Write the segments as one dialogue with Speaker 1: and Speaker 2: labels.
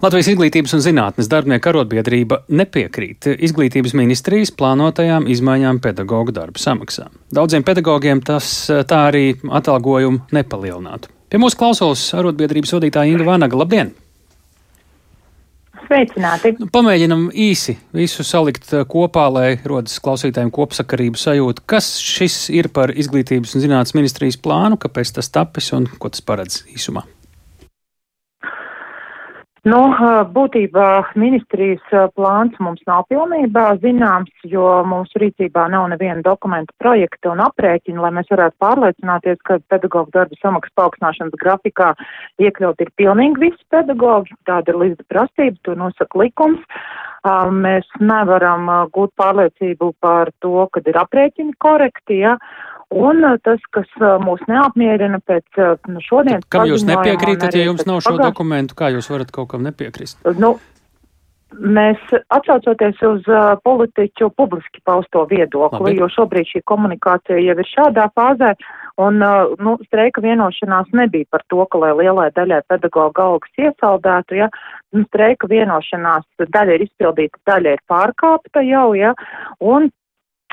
Speaker 1: Latvijas izglītības un zinātnes darbinieku arotbiedrība nepiekrīt izglītības ministrijas plānotajām izmaiņām pedagoģu darba samaksā. Daudziem pedagogiem tas tā arī atalgojumu nepalielinātu. Pie mūsu klausos arotbiedrības vadītāja Inga Vanaga. Labdien!
Speaker 2: Sveicināti!
Speaker 1: Nu, pamēģinam īsi visu salikt kopā, lai rodas klausītājiem kopsakarību sajūta. Kas šis ir par izglītības un zinātnes ministrijas plānu, kāpēc tas tapis un ko tas paredz īsumā?
Speaker 2: Nu, būtībā ministrijas plāns mums nav pilnībā zināms, jo mūsu rīcībā nav neviena dokumenta projekta un aprēķina, lai mēs varētu pārliecināties, ka pedagoģu darba samaksas paaugstināšanas grafikā iekļaut ir pilnīgi visi pedagoģi. Tāda ir līdz prasība, to nosaka likums. Mēs nevaram gūt pārliecību par to, kad ir aprēķini korekti, ja, Un uh, tas, kas uh, mūs neapmierina pēc uh, nu, šodienas.
Speaker 1: Kam jūs nepiekrītat, ja jums nav šo pagājuši? dokumentu, kā jūs varat kaut kam nepiekrist?
Speaker 2: Nu, mēs atsaucoties uz uh, politiķu publiski pausto viedokli, Labi. jo šobrīd šī komunikācija jau ir šādā fāzē, un uh, nu, streika vienošanās nebija par to, ka lai lielai daļai pedagoģa algas iesaldētu, ja, nu, streika vienošanās daļa ir izpildīta, daļa ir pārkāpta jau, ja, un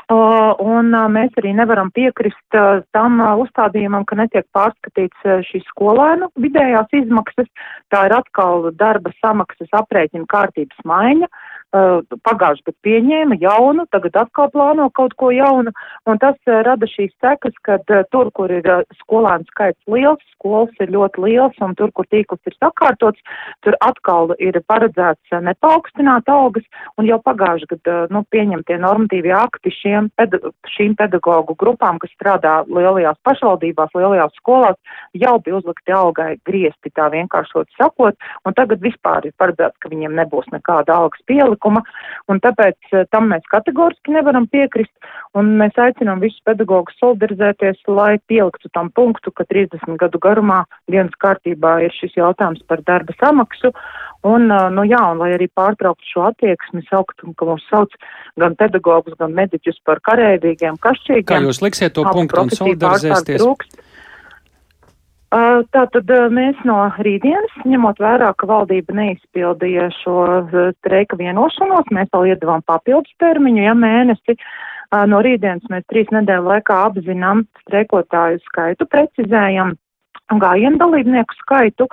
Speaker 2: Un mēs arī nevaram piekrist tam uzstādījumam, ka netiek pārskatīts šīs skolēnu vidējās izmaksas. Tā ir atkal darba samaksas aprēķina kārtības maiņa. Pagājuši gadu pieņēma jaunu, tagad atkal plāno kaut ko jaunu, un tas rada šīs sekas, ka tur, kur ir skolēnu skaits liels, skolas ir ļoti liels, un tur, kur tīkls ir sakārtots, tur atkal ir paredzēts nepaukstināt algas, un jau pagājuši gadu, nu, pieņemtie normatīvie akti šiem peda šīm pedagoģu grupām, kas strādā lielajās pašvaldībās, lielajās skolās, jau bija uzlikti algai griesti, tā vienkāršot sakot, un tagad vispār ir paredzēts, ka viņiem nebūs nekāda algas pielikuma, un tāpēc eh, tam mēs kategoriski nevaram piekrist, un mēs aicinām visus pedagogus solidarizēties, lai pieliktu tam punktu, ka 30 gadu garumā dienas kārtībā ir šis jautājums par darba samaksu, un, eh, nu jā, un lai arī pārtrauktu šo attieksmi, sauktu, ka mums sauc gan pedagogus, gan mediķus par karēvīgiem, kašķīgiem.
Speaker 1: Kā jūs liksiet to punktu un solidarizēsties?
Speaker 2: Uh, Tātad mēs no rītdienas, ņemot vērā, ka valdība neizpildīja šo streika vienošanos, mēs vēl iedavām papildus termiņu, ja mēnesi. No rītdienas mēs trīs nedēļu laikā apzinām streikotāju skaitu, precizējam gājienu dalībnieku skaitu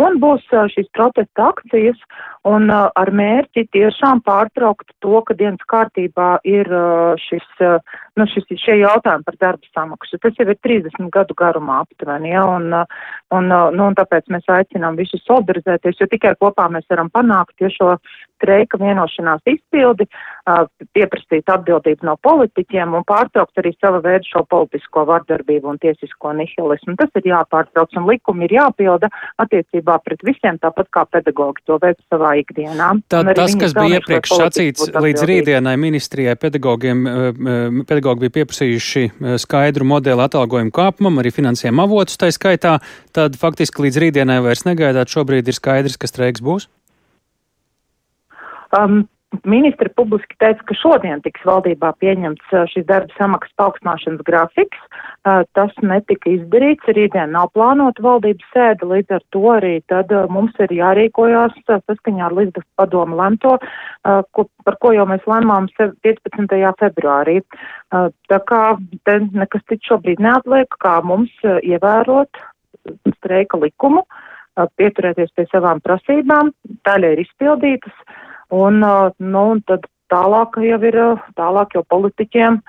Speaker 2: un būs šīs protesta akcijas un ar mērķi tiešām pārtraukt to, ka dienas kārtībā ir šis, nu, šis, šie jautājumi par darba samaksu. Tas jau ir 30 gadu garumā aptuveni, ja, un, un, nu, un tāpēc mēs aicinām visus solidarizēties, jo tikai kopā mēs varam panākt, ja šo streika vienošanās izpildi, pieprasīt atbildību no politiķiem un pārtraukt arī sava veida šo politisko vardarbību un tiesisko nihilismu. Tas ir jāpārtrauc un likumi ir jāpilda attiecībā pret visiem, tāpat kā pedagogi to veic savā ikdienā.
Speaker 1: Tad tas, kas bija iepriekš sacīts līdz rītdienai ministrijai, pedagogiem, pedagogi bija pieprasījuši skaidru modeli atalgojumu kāpumam, arī finansējumu avotus tai skaitā, tad faktiski līdz rītdienai vairs negaidāt, šobrīd ir skaidrs, ka streiks būs?
Speaker 2: Um, Ministri publiski teica, ka šodien tiks valdībā pieņemts uh, šis darba samaksas paaugstināšanas grafiks. Uh, tas netika izdarīts, rītdien nav plānota valdības sēde, līdz ar to arī tad uh, mums ir jārīkojās saskaņā ar Līdzdas padomu lemto, ko, par ko jau mēs lēmām 15. februārī. Tā kā te nekas cits šobrīd neatliek, kā mums ievērot streika likumu, pieturēties pie savām prasībām, daļa ir izpildītas Un, nu, un tad tālāk jau ir, tālāk jau politiķiem.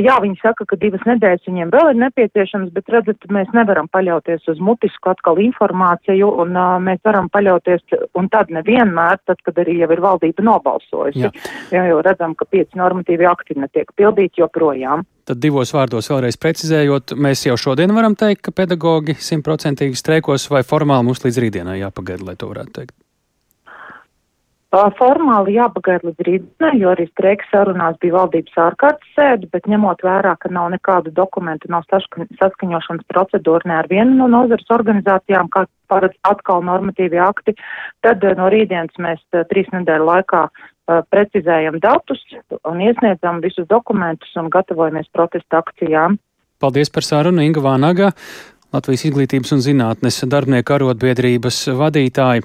Speaker 2: Jā, viņi saka, ka divas nedēļas viņiem vēl ir nepieciešams, bet redzat, mēs nevaram paļauties uz mutisku atkal informāciju, un uh, mēs varam paļauties, un tad nevienmēr, tad, kad arī jau ir valdība nobalsojusi, jo jau redzam, ka pieci normatīvi akti netiek pildīti joprojām.
Speaker 1: Tad divos vārdos vēlreiz precizējot, mēs jau šodien varam teikt, ka pedagogi simtprocentīgi streikos, vai formāli mums līdz rītdienai jāpagaida, lai to varētu teikt?
Speaker 2: Formāli jāpagaida līdz rītdienai, jo arī streika sarunās bija valdības ārkārtas sēde, bet ņemot vērā, ka nav nekādu dokumentu, nav saskaņošanas procedūra ne ar vienu no nozares organizācijām, kā paredz atkal normatīvi akti, tad no rītdienas mēs trīs nedēļu laikā precizējam datus un iesniedzam visus dokumentus un gatavojamies protesta akcijām.
Speaker 1: Paldies par sarunu, Inga Vānaga, Latvijas izglītības un zinātnes darbinieku arotbiedrības vadītāji.